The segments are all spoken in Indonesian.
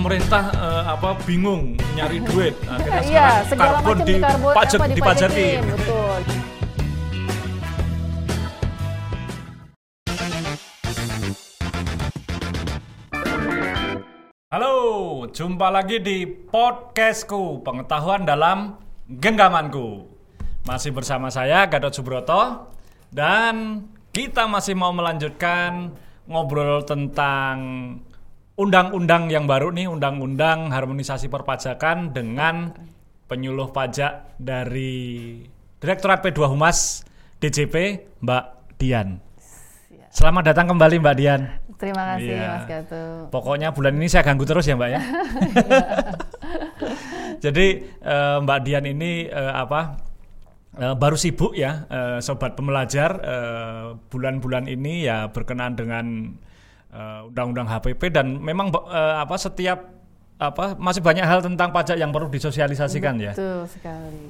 pemerintah eh, apa bingung nyari duit. Akhirnya Iya, sekarang segala karbon macam di karbon pajak dipajakin. dipajakin, betul. Halo, jumpa lagi di podcastku Pengetahuan dalam Genggamanku. Masih bersama saya Gatot Subroto dan kita masih mau melanjutkan ngobrol tentang undang-undang yang baru nih, undang-undang harmonisasi perpajakan dengan penyuluh pajak dari Direktorat P2 Humas DJP Mbak Dian. Selamat datang kembali Mbak Dian. Terima kasih Iya. Mas Gato. Pokoknya bulan ini saya ganggu terus ya Mbak ya. Jadi eh, Mbak Dian ini eh, apa eh, baru sibuk ya sobat pembelajar bulan-bulan ini ya berkenaan dengan eh, undang-undang HPP dan memang eh, apa setiap apa masih banyak hal tentang pajak yang perlu disosialisasikan ya. Betul sekali.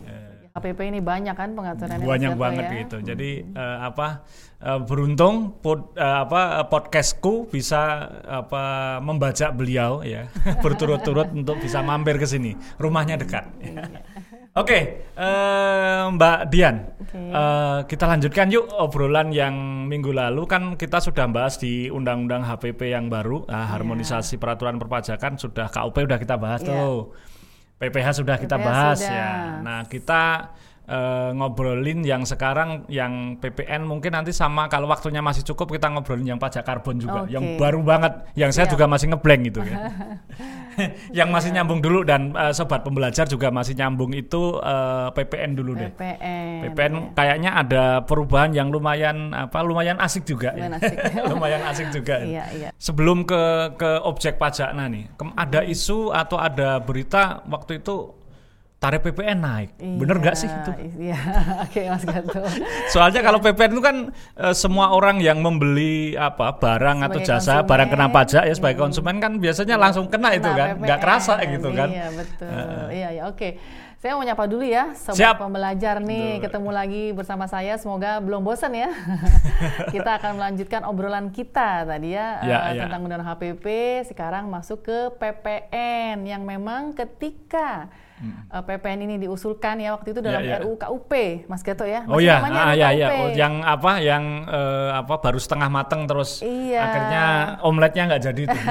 HPP ini banyak kan pengaturannya banyak banget ya? gitu. Jadi eh, apa eh, beruntung pod, eh, apa eh, podcastku bisa apa membajak beliau ya berturut-turut untuk bisa mampir ke sini. Rumahnya dekat. Oke, eh, Mbak Dian, Oke. eh, kita lanjutkan yuk obrolan yang minggu lalu kan kita sudah bahas di Undang-Undang HPP yang baru, ah, harmonisasi peraturan perpajakan sudah KUP udah kita bahas Iya. tuh, PPH sudah kita PPH bahas sudah. ya. Nah kita eh, ngobrolin yang sekarang yang PPN mungkin nanti sama kalau waktunya masih cukup kita ngobrolin yang pajak karbon juga, Oke. yang baru banget, yang saya Siap. juga masih ngeblank gitu ya. yang masih nyambung dulu dan eh, sobat pembelajar juga masih nyambung itu eh, PPN dulu deh. PPN. PPN kayaknya ada perubahan yang lumayan apa lumayan asik juga ya. Lumayan asik. lumayan asik juga. ya. Iya, iya. Sebelum ke ke objek pajak nah nih, ada isu atau ada berita waktu itu tarif PPN naik. Bener nggak sih itu? Iya, oke Mas Gato. Soalnya kalau PPN itu kan eh, semua orang yang membeli apa barang atau Sebagai jasa, konsumen, barang kena pajak ya sebagai hmm. konsumen kan biasanya langsung kena itu Nah, kan, nggak PPN, kerasa gitu kan. Iya, betul. Iya, ya, oke. Saya mau nyapa dulu ya, sobat Siap. pembelajar nih, Betul. ketemu lagi bersama saya. Semoga belum bosan ya. kita akan melanjutkan obrolan kita tadi ya, Ya, eh, ya. tentang undang HPP. Sekarang masuk ke PPN yang memang ketika eh, PPN ini diusulkan ya waktu itu dalam Hmm. Ya, ya. RUU KUP, Mas Gato ya. Oh Masih ya, namanya ah, ya, ya. Oh, yang apa, yang eh, apa baru setengah mateng terus Iya. akhirnya omeletnya nggak jadi tuh.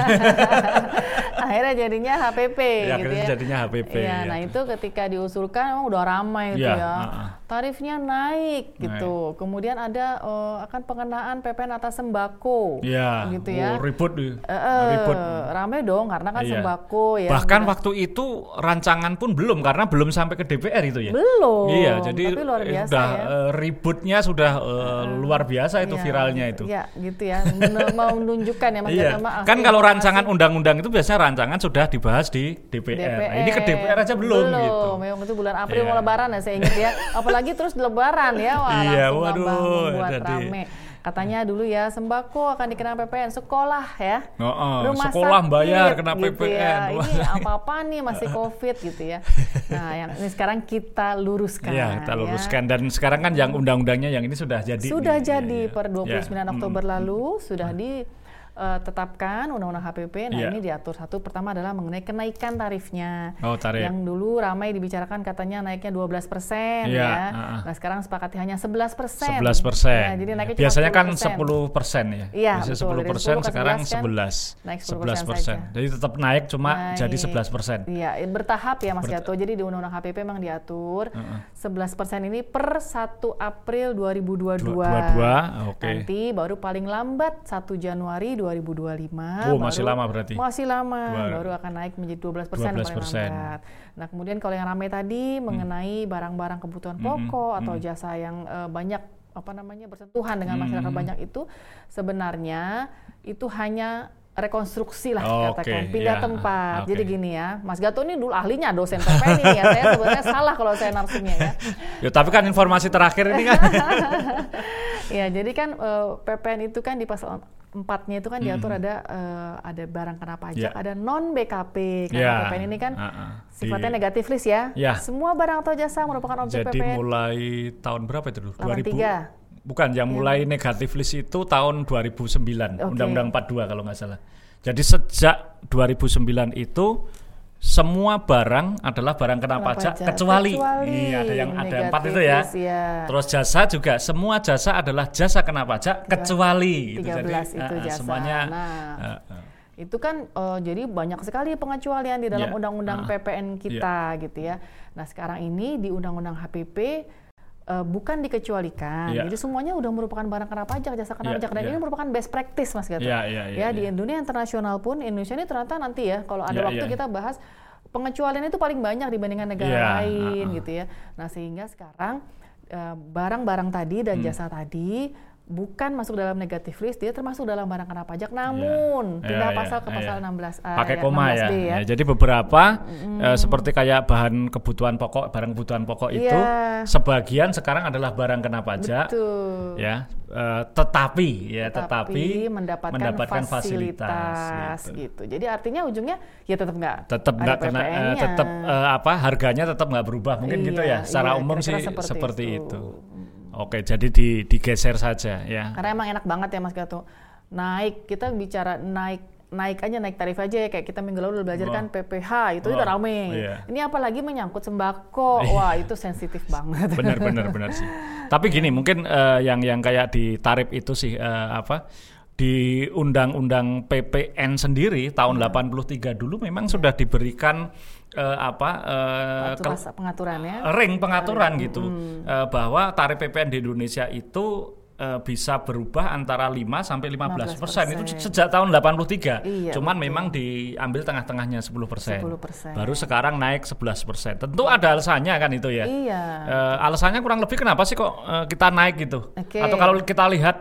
akhirnya jadinya HPP Ya, gitu akhirnya ya. jadinya HPP, Iya, ya. nah itu ketika diusulkan emang udah ramai itu Iya, ya. heeh. Tarifnya naik gitu. Kemudian ada eh, akan pengenaan PPN atas sembako. Iya, Gitu ya. oh, ribut tuh. Eh, eh, ribut. Ramai dong karena kan Iya. sembako ya. Bahkan waktu itu rancangan pun belum karena belum sampai ke DPR itu ya. belum. Iya, jadi tapi luar eh, biasa sudah ya. eh, ributnya sudah eh, luar biasa itu Iya, viralnya itu. Iya, gitu ya. Mau menunjukkan ya Mas Iya, maaf, kan kalau rancangan undang-undang itu biasanya rancangan sudah dibahas di DPR. Nah, ini ke DPR aja belum, gitu. Memang itu bulan April mau Iya. lebaran ya saya ingat ya. Apalagi terus lebaran ya. Wah, Iya, waduh, membuat jadi- rame. Katanya dulu ya sembako akan dikenakan PPN sekolah ya. Oh, oh, Rumah sekolah sakit, bayar kena gitu PPN. Ya. Ini apa-apa nih masih Covid gitu ya. Nah, yang ini sekarang kita luruskan. Iya, kita ya. luruskan dan sekarang kan yang undang-undangnya yang ini sudah jadi. Sudah nih. jadi Iya, iya. per 29 Ya, Oktober mm, lalu sudah ditetapkan Undang-Undang HPP. Nah, Iya. ini diatur satu pertama adalah mengenai kenaikan tarifnya. Oh, tarif. Yang dulu ramai dibicarakan katanya naiknya 12 persen Iya, ya. uh-uh. Nah, sekarang sepakati hanya 11 persen. 11 persen. Ya, jadi naiknya Biasanya kan 10%. 10 persen ya. Iya, Biasanya betul. 10 Dari persen, 10 ke sekarang 11 kan 11. naik 11 10% persen. Jadi tetap naik cuma jadi Naik. 11 persen. Iya, bertahap ya Mas Gato. Jadi di Undang-Undang HPP memang diatur 11 persen ini per 1 April 2022. 22, oke. Nanti baru paling lambat 1 Januari 2025. Oh, masih baru- lama berarti. Masih lama, Dua- baru akan naik menjadi 12 persen 12%. lambat. Nah, kemudian kalau yang ramai tadi mengenai barang-barang kebutuhan pokok atau jasa yang eh, banyak apa namanya bersentuhan dengan masyarakat banyak itu sebenarnya itu hanya rekonstruksi lah Oke, katakan pindah ya, tempat. oke. Jadi gini ya, Mas Gato ini dulu ahlinya dosen PPN ini ya. Saya sebenarnya salah kalau saya narsumnya ya. Ya, tapi kan informasi terakhir ini kan Ya, jadi kan eh, PPN itu kan di pasal empatnya itu kan diatur ada eh, ada barang kena pajak, Ya. ada non BKP. Karena Ya, PPN ini kan uh-uh. sifatnya Di- negatif list ya. Ya. Semua barang atau jasa merupakan objek jadi PPN. mulai tahun berapa itu dulu? 83. 2000. Bukan, yang mulai negatif list itu tahun 2009, Oke. Undang-Undang 42 kalau nggak salah. Jadi sejak 2009 itu semua barang adalah barang kena Kena pajak, pajak, kecuali, kecuali iya ada yang ada empat itu ya. ya. Terus jasa juga semua jasa adalah jasa kena pajak kecuali gitu. 13 Jadi, itu eh, jasa. semuanya Nah, eh, eh. Itu kan eh, jadi banyak sekali pengecualian di dalam Ya. undang-undang Ah. PPN kita gitu ya. Nah sekarang ini di undang-undang HPP eh, bukan dikecualikan. Ya. Jadi semuanya udah merupakan barang kena pajak, jasa kena Ya, pajak dan ya. ini merupakan best practice Mas Gatot. Ya, ya, ya, ya di ya. dunia internasional pun Indonesia ini ternyata nanti ya kalau ada Ya, waktu ya. kita bahas pengecualian itu paling banyak dibandingkan negara Ya, lain ah, ah. gitu ya. Nah sehingga sekarang eh, barang-barang tadi dan Hmm. jasa tadi bukan masuk dalam negatif list, dia termasuk dalam barang kena pajak. Namun Ya, pindah ya, pasal ke ya, pasal ya. 16A, pakai ayat koma ya. 16B ya. Ya, Jadi beberapa eh, seperti kayak bahan kebutuhan pokok, barang kebutuhan pokok itu Iya. sebagian sekarang adalah barang kena pajak. Betul. Ya, eh, tetapi ya tetapi, mendapatkan, fasilitas, gitu. gitu. Jadi artinya ujungnya ya tetap nggak tetap nggak kena eh, tetap eh, apa harganya tetap nggak berubah mungkin gitu Iya, ya secara iya, umum sih seperti, seperti itu. itu. Oke jadi di digeser saja ya Karena emang enak banget ya Mas Gato. Naik kita bicara naik naik aja naik tarif aja ya kayak kita minggu lalu udah belajar Wah. kan PPH itu Wah, udah rame. iya. Ini apalagi menyangkut sembako. Wah, itu sensitif banget. benar benar benar sih tapi gini mungkin eh, yang yang kayak di tarif itu sih eh, apa di undang-undang PPN sendiri tahun Iya. 83 dulu memang sudah diberikan eh, apa eh, Pengaturan- pengaturannya. ring pengaturan gitu Eh, bahwa tarif PPN di Indonesia itu eh, bisa berubah antara 5 sampai 15 persen itu 15%. sejak tahun 83 Iya, cuman betul. memang diambil tengah-tengahnya 10 persen 10%. baru sekarang naik 11 persen tentu ada alasannya kan itu ya Iya. Eh, alasannya kurang lebih kenapa sih kok eh, kita naik gitu Oke. atau kalau kita lihat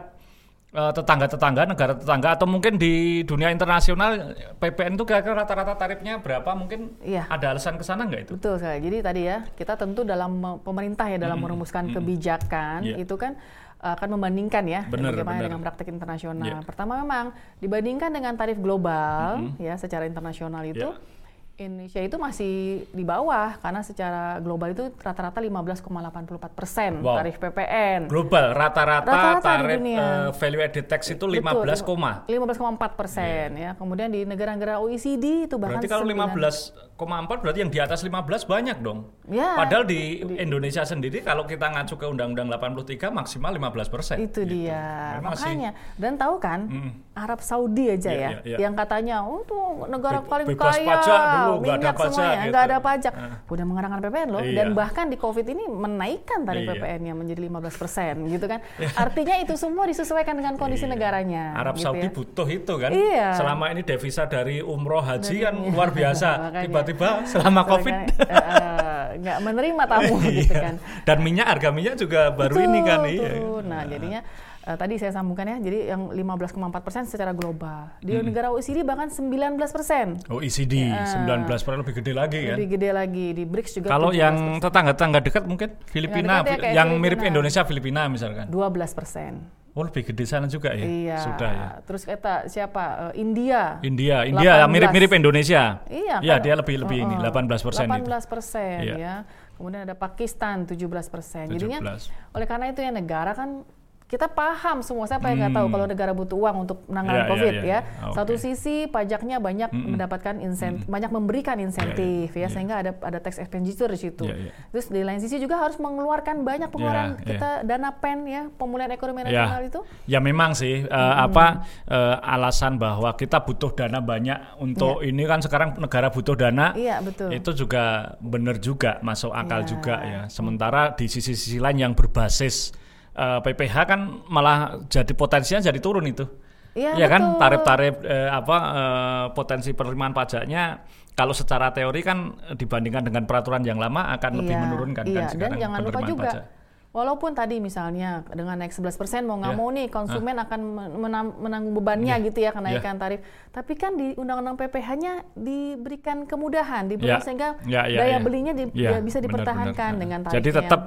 tetangga-tetangga negara tetangga atau mungkin di dunia internasional PPN itu kira-kira rata-rata tarifnya berapa mungkin Iya. ada alasan ke sana nggak itu Betul sekali. Jadi tadi ya kita tentu dalam me- pemerintah ya dalam merumuskan kebijakan Iya. itu kan akan membandingkan ya Benar, bagaimana benar. dengan praktek internasional. Iya. Pertama memang dibandingkan dengan tarif global ya secara internasional itu Iya. Indonesia itu masih di bawah karena secara global itu rata-rata 15,84 persen Wow. tarif PPN. Global rata-rata tarif eh, value added tax itu 15, koma. 15,4 persen ya. Kemudian di negara-negara OECD itu bahkan Berarti kalau 9. 15,4 berarti yang di atas 15 banyak dong. Ya. Padahal di Indonesia sendiri kalau kita ngacu ke Undang-Undang 83 maksimal 15 persen. Itu dia. Memang sih. Makanya dan tahu kan Mm. Arab Saudi aja Iya, ya iya, iya. yang katanya oh tuh negara Be- paling bebas kaya pajak dulu, ada minyak pajak semuanya gitu. nggak ada pajak. Ah. Udah mengenakan PPN loh Iya. dan bahkan di Covid ini menaikkan tarif Iya. PPN-nya menjadi 15% gitu kan. Artinya itu semua disesuaikan dengan kondisi Iya. negaranya. Arab gitu Saudi ya. butuh itu kan. Iya. Selama ini devisa dari umroh haji kan luar biasa. Makanya. Tiba-tiba selama Covid eh, eh, nggak menerima tamu gitu Iya. kan. Dan minyak harga minyak juga baru ini kan Betul, iya. turun. Nah, jadinya eh, tadi saya sambungkan ya, jadi yang 15,4 persen secara global. Di negara OECD bahkan 19 persen. OECD Iya. 19 persen lebih gede lagi kan. Lebih gede lagi. Di BRICS juga Kalau 17%. yang tetangga-tetangga dekat mungkin Filipina, dekat ya, yang mirip Filipina. Indonesia Filipina misalkan. 12 persen. Oh lebih gede sana juga ya. Iya. Sudah ya. Terus kata siapa? Eh, India. India, India 18. mirip-mirip Indonesia. Iya, Iya, dia lebih lebih ini Uh-uh. 18 persen itu. 18 persen Iya. ya. Kemudian ada Pakistan 17 persen. Jadinya 17. oleh karena itu ya negara kan kita paham semua siapa yang nggak tahu kalau negara butuh uang untuk Hmm. Menangani iya, COVID iya, ya. iya. Oke. Satu sisi pajaknya banyak mendapatkan insentif, banyak memberikan insentif iya, ya sehingga ada ada tax expenditure di situ. Iya, iya. Terus di lain sisi juga harus mengeluarkan banyak pengeluaran Iya, kita dana pen ya pemulihan ekonomi Ya, nasional itu. ya memang sih eh, apa eh, alasan bahwa kita butuh dana banyak untuk ini kan sekarang negara butuh dana. Iya betul. Itu juga benar juga masuk akal Iya. juga ya. Sementara di sisi-sisi lain yang berbasis eh, PPH kan malah jadi potensinya jadi turun itu. Iya, Ya kan tarif-tarif eh, apa eh, potensi penerimaan pajaknya kalau secara teori kan dibandingkan dengan peraturan yang lama akan lebih Iya, menurunkan iya. kan Dan sekarang jangan lupa juga, pajak. walaupun tadi misalnya dengan naik 11% mau nggak Iya. mau nih konsumen akan menam- menanggung bebannya Iya. gitu ya kenaikan tarif. Tapi kan di Undang-Undang PPH-nya diberikan kemudahan, diberikan Ya. sehingga Ya, ya, daya ya. belinya di- Ya, ya bisa dipertahankan benar. dengan tarif. Jadi tetap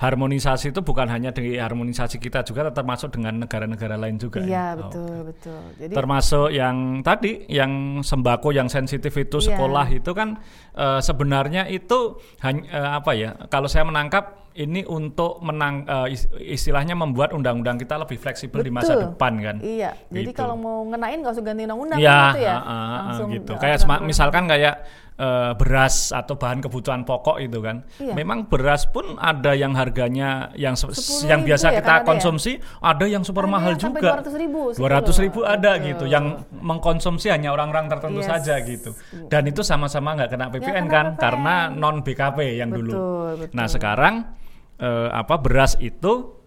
harmonisasi itu bukan hanya di harmonisasi kita juga tetap masuk dengan negara-negara lain juga. Iya ya. Oh. betul betul. Jadi Termasuk yang tadi yang sembako yang sensitif itu Iya. sekolah itu kan eh, sebenarnya itu hanya apa ya? Kalau saya menangkap ini untuk menang uh, istilahnya membuat undang-undang kita lebih fleksibel di masa depan kan. Iya. Jadi Gitu. kalau mau ngenain nggak usah ganti undang-undang Ya, gitu ya. ah, Langsung gitu. uh, Kayak misalkan kayak eh, beras atau bahan kebutuhan pokok itu kan. Iya. Memang beras pun ada yang harganya yang se- 10.000 yang biasa ya, kita kan ada ya? konsumsi, ada yang super Ada mahal yang sampai juga. 200 ribu, 200 ribu ada Betul. gitu. Yang mengkonsumsi hanya orang-orang tertentu Yes. saja gitu. Dan itu sama-sama nggak kena PPN kena kan PPN. karena non BKP yang dulu. Betul, betul. Nah, sekarang eh, apa beras itu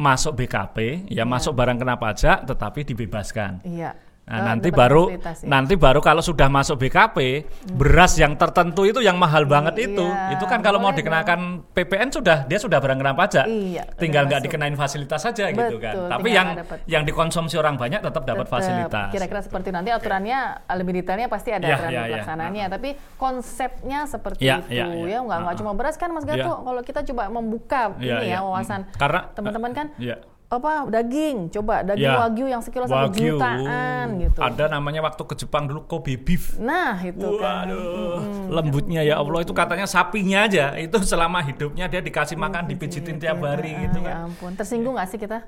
masuk BKP, ya masuk barang kena pajak tetapi dibebaskan. Iya. Nah, Eh, nanti baru ya. nanti baru kalau sudah masuk BKP, beras yang tertentu itu yang mahal banget itu. Iya, Itu kan kalau mau dikenakan PPN sudah dia sudah barang kena pajak. Iya, Tinggal nggak dikenain fasilitas saja gitu kan. Betul, Tapi tinggal yang nggak dapat. yang dikonsumsi orang banyak tetap dapat Tetap, fasilitas. Kira-kira seperti nanti aturannya lebih detailnya pasti ada Ya, aturan ya, ya. pelaksanaannya, tapi konsepnya seperti Ya, itu ya, ya, ya. nggak Ah, cuma beras kan Mas Gato. Ya. Kalau kita coba membuka Ya, ini ya ya. wawasan Mm. Karena- teman-teman kan Ya. Apa daging, coba daging Ya. wagyu yang sekilo satu jutaan gitu. Ada namanya waktu ke Jepang dulu Kobe beef. Nah itu kan. Waduh, lembutnya ya Allah itu katanya sapinya aja itu selama hidupnya dia dikasih makan dipijitin tiap hari Ah, gitu ya kan. ampun, tersinggung nggak sih kita?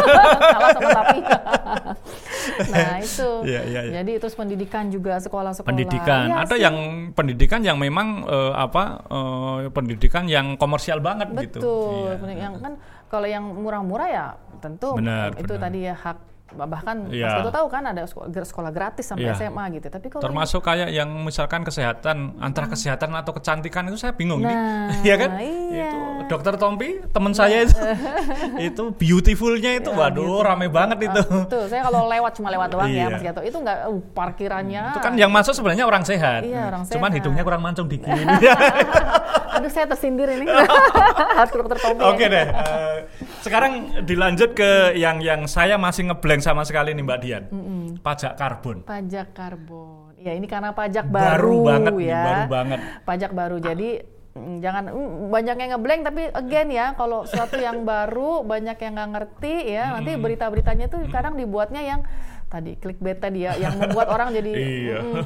Kalah sama sapi. nah itu. Iya, iya, iya. Jadi terus pendidikan juga sekolah-sekolah. pendidikan Iya ada sih. yang pendidikan yang memang eh, apa eh, pendidikan yang komersial banget gitu Betul. Iya. Yang kan kalau yang murah-murah ya tentu Benar, itu benar. tadi ya hak bahkan Iya. Mas Toto tahu kan ada sekolah, sekolah gratis sampai Iya. SMA gitu. Tapi kalau termasuk kayak yang misalkan kesehatan antara kesehatan atau kecantikan itu saya bingung Nah, nih Iya kan iya. itu dokter Tompi teman saya itu itu beautifulnya itu waduh rame banget itu Ah, betul. Saya kalau lewat cuma lewat doang ya Iya. Mas Gato. Itu enggak uh, parkirannya. itu kan yang masuk sebenarnya orang sehat Iya, orang cuman sehat. hidungnya kurang mancung dikit Aduh saya tersindir ini. Harus dokter Tommy. Oke ya. deh. eh, sekarang dilanjut ke yang yang saya masih ngeblank sama sekali nih Mbak Dian. Pajak karbon. Pajak karbon. Ya ini karena pajak Baru baru, banget nih, ya. baru banget. Pajak baru. Jadi mm, jangan mm, banyak yang ngeblank tapi again ya kalau sesuatu yang baru banyak yang nggak ngerti ya nanti berita-beritanya tuh kadang dibuatnya yang tadi clickbait tadi ya yang membuat orang jadi Iya. mm,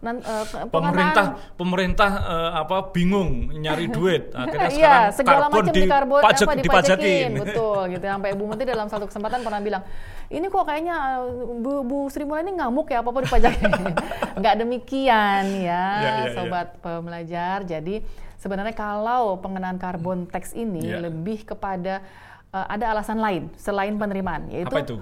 nan- eh, pengenaan- Pemerintah pemerintah eh, apa bingung nyari duit. Akhirnya Iya, segala karbon macam di karbon pajak apa dipajakin. betul gitu. Sampai Ibu Menteri dalam satu kesempatan pernah bilang, ini kok kayaknya uh, Bu, Bu Sri Mulyani ngamuk ya apa apa dipajakin. Nggak demikian ya, iya, iya. sobat pembelajar. Jadi sebenarnya kalau pengenaan karbon tax ini Iya. lebih kepada uh, ada alasan lain selain penerimaan, yaitu Apa itu?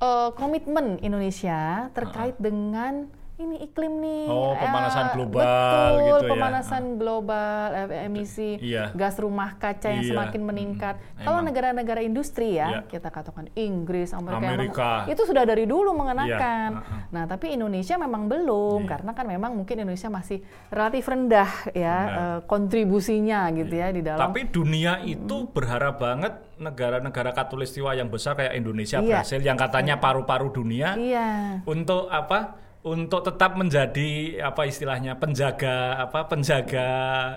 Uh, komitmen Indonesia terkait dengan ini iklim nih. Oh, pemanasan Eh, global betul, gitu ya. pemanasan global, eh, emisi Iya. gas rumah kaca yang Iya. semakin meningkat. Mm, Kalau negara-negara industri Iya. ya, kita katakan Inggris, Amerika, Amerika. itu sudah dari dulu mengenakan. Iya, uh-uh. Nah, tapi Indonesia memang belum Iya. karena kan memang mungkin Indonesia masih relatif rendah ya eh, kontribusinya gitu ya di dalam Tapi dunia itu berharap banget negara-negara katulistiwa yang besar kayak Indonesia, Iya. Brasil yang katanya paru-paru dunia Iya. untuk apa? Untuk tetap menjadi apa istilahnya penjaga apa penjaga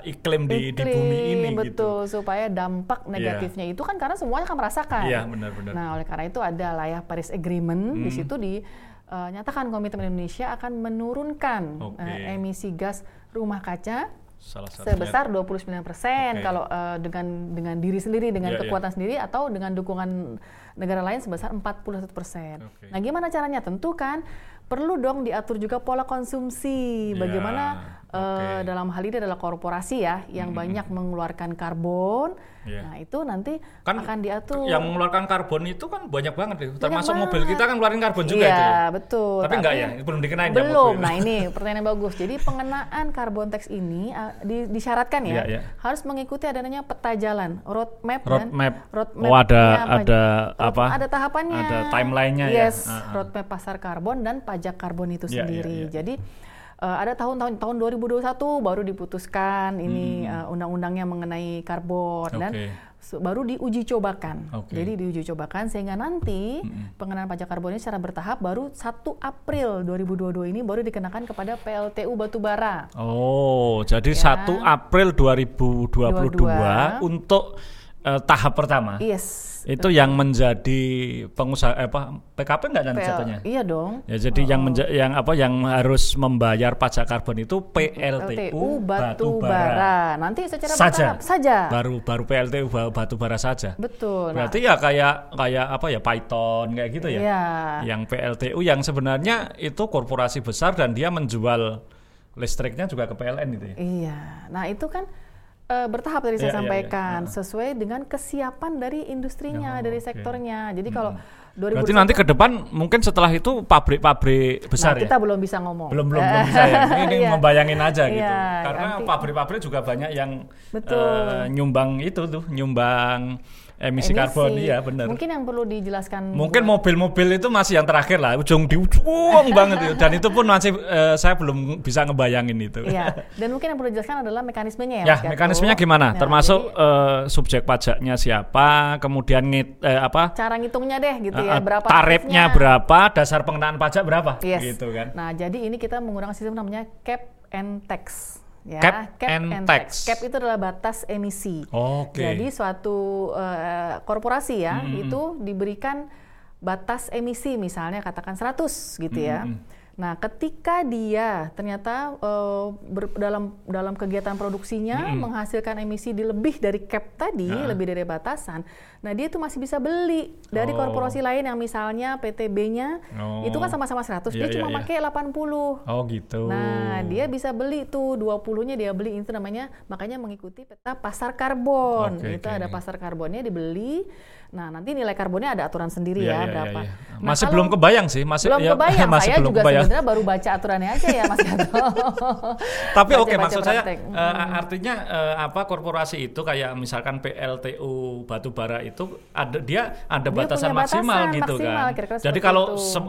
iklim di, di bumi ini gitu. betul supaya dampak negatifnya itu kan karena semuanya akan merasakan. Iya, benar-benar. Nah, oleh karena itu ada layar Paris Agreement di Hmm. situ di eh, nyatakan komitmen Indonesia akan menurunkan Oke. eh, emisi gas rumah kaca Salah satunya sebesar 29% Oke. kalau eh, dengan dengan diri sendiri dengan Iya, iya. kekuatan sendiri atau dengan dukungan negara lain sebesar 41%. Oke. Nah, gimana caranya? Tentu kan perlu dong diatur juga pola konsumsi. Ya, Bagaimana eh, oke. dalam hal ini adalah korporasi ya yang banyak mengeluarkan karbon. Iya. Nah, itu nanti kan akan diatur. yang mengeluarkan karbon itu kan banyak banget itu termasuk banget. mobil kita kan ngeluarin karbon juga Iya, itu betul. tapi enggak ya belum dikenain ya Belum. mobil. Nah, ini pertanyaan yang bagus. Jadi pengenaan karbon tax ini uh, di- disyaratkan ya Iya, iya. harus mengikuti adanya peta jalan, roadmap kan? Roadmap. Roadmap Oh, ada- apa? ada apa? Ada tahapannya. Ada timelinenya ya? yes, Ah, ah. roadmap pasar karbon dan pajak karbon itu Iya, iya, sendiri. iya. Jadi uh, ada tahun-tahun tahun 2021 baru diputuskan ini uh, undang-undangnya mengenai karbon dan Hmm. Oke. se- baru diuji cobakan. Oke. Jadi diuji cobakan sehingga nanti pengenaan pajak karbon ini secara bertahap baru 1 April 2022 ini baru dikenakan kepada PLTU batubara. oh jadi Ya. 1 April 2022 22. untuk eh, tahap pertama. Yes. Itu yang menjadi pengusaha eh, apa PKP enggak nanti jatuhnya? Iya dong. Ya jadi yang menja- yang apa yang harus membayar pajak karbon itu PLTU LTU batu bara. Nanti secara Saja. bertahap saja. Baru baru PLTU ba- batu bara saja. Betul. Nah, Berarti ya kayak kayak apa ya Python kayak gitu ya. Iya. Yang PLTU yang sebenarnya itu korporasi besar dan dia menjual listriknya juga ke PLN gitu ya. Iya. Nah, itu kan eh, bertahap tadi Iya, saya iya, sampaikan sesuai dengan kesiapan dari industrinya, Oh, dari sektornya. Jadi kalau 2021 Berarti nanti ke depan mungkin setelah itu pabrik-pabrik besar nah, ya. kita belum bisa ngomong. belum belum belum bisa ya. Ini Iya. membayangin aja gitu. Iya, Karena pabrik-pabrik juga banyak yang Betul. eh, nyumbang itu tuh, nyumbang emisi, karbon iya benar. Mungkin yang perlu dijelaskan Mungkin mobil-mobil itu masih yang terakhir lah, ujung di ujung banget itu. Dan itu pun masih eh, saya belum bisa ngebayangin itu. Iya, dan mungkin yang perlu dijelaskan adalah mekanismenya ya. Ya, mekanismenya gimana? Nah, Termasuk jadi eh, subjek pajaknya siapa, kemudian ngit, eh, apa? cara ngitungnya deh gitu eh, ya, berapa tarifnya tarifnya. berapa, dasar pengenaan pajak berapa, Yes. gitu kan? Nah, jadi ini kita menggunakan sistem namanya cap and tax. Ya, Cap and tax. Cap itu adalah batas emisi. Oke. Jadi suatu eh, korporasi ya Mm-mm. itu diberikan batas emisi misalnya katakan 100 gitu ya. Nah, ketika dia ternyata eh, ber- dalam dalam kegiatan produksinya menghasilkan emisi di lebih dari cap tadi, Ah. lebih dari batasan. Nah, dia itu masih bisa beli dari Oh. korporasi lain yang misalnya PTB-nya Oh. itu kan sama-sama 100, dia Iya, cuma iya, iya. pakai 80. Oh gitu. Nah, dia bisa beli tuh 20-nya dia beli itu namanya makanya mengikuti peta pasar karbon. Oke, itu oke, ada pasar karbonnya dibeli. Nah, nanti nilai karbonnya ada aturan sendiri Iya, ya iya, berapa. iya, iya. Nah, Masih belum kebayang sih, masih belum ya, kebayang. masih saya belum juga kebayang. Sebenarnya baru baca aturannya aja ya Mas Gato. Tapi oke Baca-baca maksud saya praktek. eh, artinya eh, apa korporasi itu kayak misalkan PLTU batubara itu ada dia ada Dia batasan maksimal gitu maksimal, kan. kira-kira Jadi seperti kalau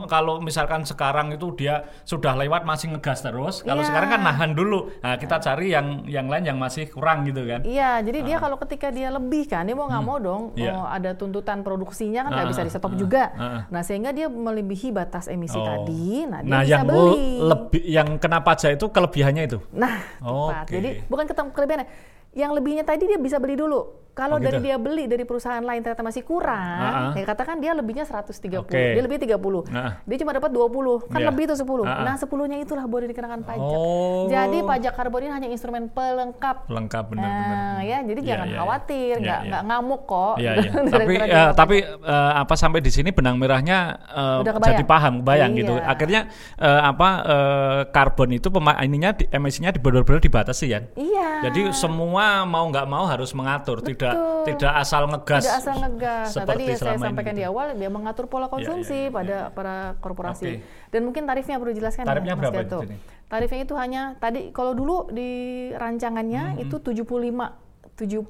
kalau misalkan sekarang itu dia sudah lewat masih ngegas terus, kalau Iya. sekarang kan nahan dulu. Nah, kita cari yang yang lain yang masih kurang gitu kan. Iya, jadi dia kalau ketika dia lebih kan, dia mau nggak mau dong, Iya. oh, ada tuntutan produksinya kan nggak Ah, bisa di stop ah, juga. ah, ah. Nah, sehingga dia melebihi batas emisi Oh. tadi, nah dia Nah, bisa yang beli. lebih yang kena pajak itu kelebihannya itu. Nah, tepat. Oke. Jadi bukan ketemu kelebihannya. Yang lebihnya tadi dia bisa beli dulu. Kalau Oh, dari gitu. dia beli dari perusahaan lain ternyata masih kurang, Ah, ah. ya katakan dia lebihnya 130, Oke. dia lebih 30. Ah. Dia cuma dapat 20, kan Iya. lebih tuh 10. Ah, ah. Nah, 10-nya itulah boleh dikenakan pajak. Oh. Jadi pajak karbon ini hanya instrumen pelengkap. Lengkap benar-benar. Nah, ya, jadi Iya, jangan iya, khawatir, iya. nggak Iya, nggak ngamuk kok. Iya, iya. Gara-gara tapi dapat tapi eh, apa sampai di sini benang merahnya kebayang? jadi paham, bayang Iya. gitu. Akhirnya eh, apa eh, karbon itu ininya di, emisinya benar-benar dibatasi kan. Iya. Jadi semua mau nggak mau harus mengatur, tidak Betul. tidak asal ngegas. Tidak asal ngegas. Nah, tadi seperti ya saya ini sampaikan gitu. di awal dia mengatur pola konsumsi iya, iya, pada para korporasi. Oke. Dan mungkin tarifnya perlu dijelaskan Tarifnya ya, Mas berapa sini? Tarifnya itu hanya tadi kalau dulu di rancangannya Hmm, itu 75 75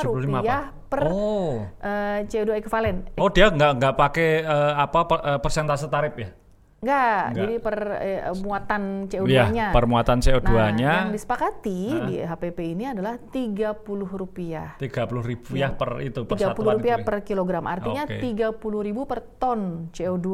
75 rupiah apa? per Oh. eh, CO2 ekivalen. Oh, dia nggak nggak pakai eh, apa per- eh, persentase tarif ya? Enggak, jadi per eh, muatan Iya, CO2-nya. permuatan Nah, CO2-nya yang disepakati di HPP ini adalah 30 rupiah. tiga puluh ribu ya per itu per 30 satuan rupiah itu ya. per kilogram, artinya Oke. 30 ribu per ton CO2.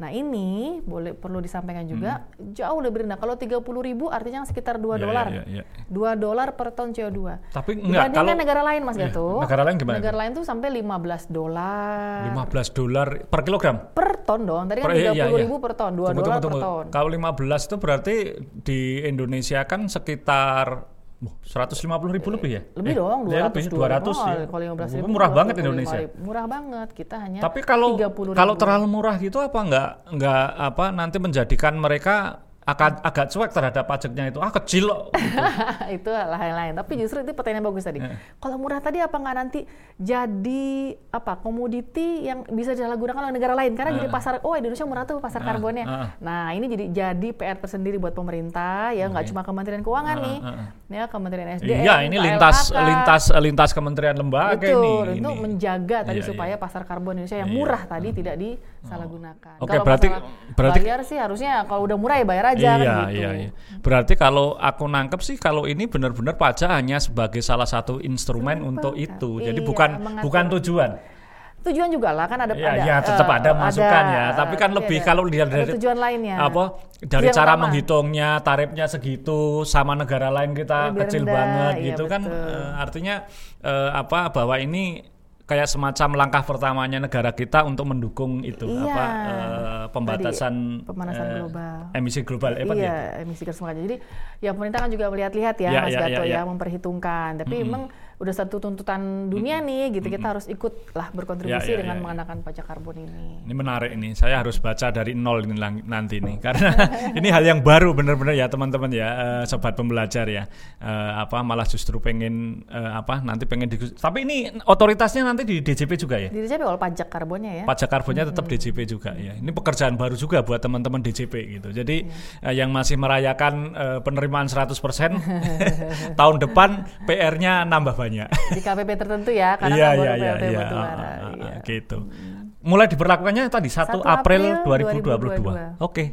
Nah ini boleh perlu disampaikan juga jauh lebih rendah. Kalau 30 ribu artinya sekitar 2 Hmm. Iya, dolar, iya, iya, iya. 2 dolar per ton CO2. Tapi enggak kalau negara lain Mas Iya, Gato. negara lain gimana Negara lain tuh sampai 15 dolar 15 dolar per kilogram. per ton dong. Tadi kan Per- iya, 30 iya. ribu per ton, 2 Tunggu, dolar per ton. Kalau 15 itu berarti di Indonesia kan sekitar 150 ribu lebih ya? Lebih Eh, dong, ya 200, lebih, 200 Oh, ya. Kalau 15 Oh, ribu, murah banget 25 Indonesia. ribu. Murah banget, kita hanya Tapi kalau 30 kalau terlalu murah gitu apa enggak enggak apa nanti menjadikan mereka akan agak cuek terhadap pajaknya itu ah kecil gitu. itu hal lain-lain. Tapi justru itu pertanyaan bagus tadi. Eh. Kalau murah tadi apa nggak nanti jadi apa komoditi yang bisa disalahgunakan oleh negara lain? Karena jadi pasar, oh Indonesia murah tuh pasar Ah, karbonnya. ah. Nah ini jadi jadi PR tersendiri buat pemerintah ya nggak cuma Kementerian Keuangan Ah, nih, ah. ya Kementerian SDM. Iya, ini lintas lintas lintas kementerian lembaga Betul, ini. untuk ini. menjaga tadi Iya, supaya iya. pasar karbon Indonesia yang Iya. murah tadi tidak disalahgunakan. Oke, Kalau berarti- berarti- bayar sih harusnya kalau udah murah ya bayar aja kan Iya, gitu. iya, iya. Berarti kalau aku nangkep sih kalau ini benar-benar pajak hanya sebagai salah satu instrumen untuk itu. Jadi Iya, bukan mengatur. bukan tujuan. tujuan juga lah kan ada Ya, ada ya tetap eh, ada masukan ya. eh, Tapi kan lebih ada- kalau lihat ada dari tujuan lainnya. apa dari Tujuan cara utama. menghitungnya tarifnya segitu sama negara lain kita Lebih kecil rendah, banget iya, gitu kan betul. eh, artinya eh, apa bahwa ini kayak semacam langkah pertamanya negara kita untuk mendukung itu Iya. apa eh, pembatasan Tadi, pemanasan eh, global. emisi global eh, iya, ya? emisi gas rumah kaca. Jadi ya pemerintah kan juga melihat-lihat ya, Ya, Mas ya, Gatot ya, ya, ya. memperhitungkan. Tapi memang udah satu tuntutan dunia nih gitu kita harus ikut lah berkontribusi Ya, ya, dengan ya, ya. mengenakan pajak karbon ini. Ini menarik ini. Saya harus baca dari nol ini nanti nih karena ini hal yang baru benar-benar ya teman-teman ya eh, sobat pembelajar ya. Eh, apa malah justru pengen eh, apa nanti pengen di Tapi ini otoritasnya nanti di DJP juga ya. Di DJP kalau pajak karbonnya ya. Pajak karbonnya tetap DJP juga ya. Ini pekerjaan baru juga buat teman-teman DJP gitu. Jadi eh, yang masih merayakan penerimaan 100% tahun depan PR-nya nambah banyak. Di KPP tertentu ya, karena Iya kan iya iya iya. batubara. Ah, ah, ah, Iya. gitu. Mulai diberlakukannya tadi 1 1 April, April 2022. Oke.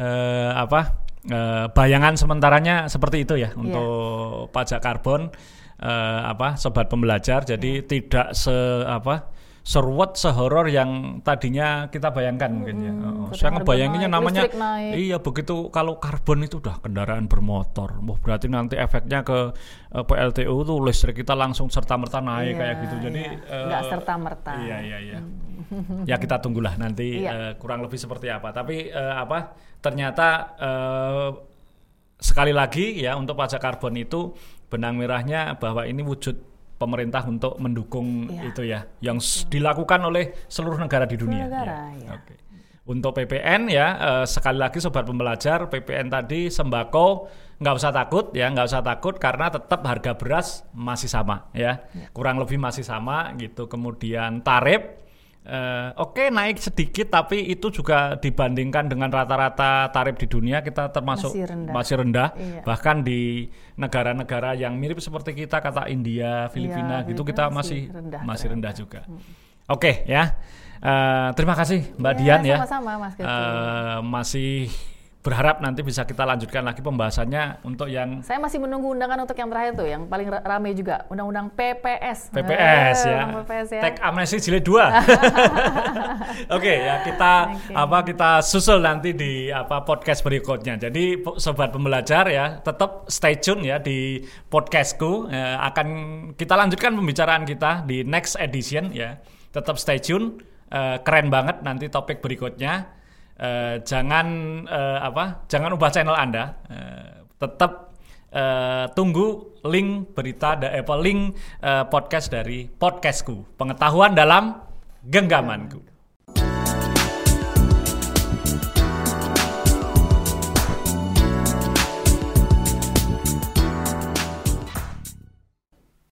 Eh, apa? eh, bayangan sementaranya seperti itu ya untuk pajak karbon eh, apa sobat pembelajar. Jadi tidak se apa seruat sehoror yang tadinya kita bayangkan mungkin ya. Oh, katanya saya ngebayanginnya naik, namanya naik. iya begitu kalau karbon itu udah kendaraan bermotor. Wah, berarti nanti efeknya ke eh, PLTU tuh listrik kita langsung serta merta naik Iya, kayak gitu. Jadi iya. eh, Nggak serta-merta. Iya iya iya. ya kita tunggulah nanti Iya. eh, kurang lebih seperti apa. Tapi eh, apa ternyata eh, sekali lagi ya untuk pajak karbon itu benang merahnya bahwa ini wujud pemerintah untuk mendukung Iya. itu ya yang s- dilakukan oleh seluruh negara di dunia. negara, ya. ya. Oke. Untuk PPN ya eh, sekali lagi sobat pembelajar PPN tadi sembako nggak usah takut ya nggak usah takut karena tetap harga beras masih sama ya kurang lebih masih sama gitu kemudian tarif eh, oke naik sedikit tapi itu juga dibandingkan dengan rata-rata tarif di dunia kita termasuk Masih rendah. masih rendah. Iya. bahkan di negara-negara yang mirip seperti kita kata India Filipina gitu kita masih masih rendah masih rendah juga oke ya Eh, terima kasih Mbak Ya, Dian ya sama-sama, Mas Gatot. Eh, masih berharap nanti bisa kita lanjutkan lagi pembahasannya untuk yang Saya masih menunggu undangan untuk yang terakhir tuh, yang paling ra- rame juga, undang-undang PPS. PPS Eh, ya. PPS ya. Teks amnesti jilid 2. Oke ya kita apa kita susul nanti di apa podcast berikutnya. Jadi sobat pembelajar ya tetap stay tune ya di podcastku Eh, akan kita lanjutkan pembicaraan kita di next edition ya. Tetap stay tune. Eh, keren banget nanti topik berikutnya. Eh, jangan eh, apa? Jangan ubah channel Anda. Eh, tetap eh, tunggu link berita da, eh, link eh, podcast dari podcastku pengetahuan dalam genggamanku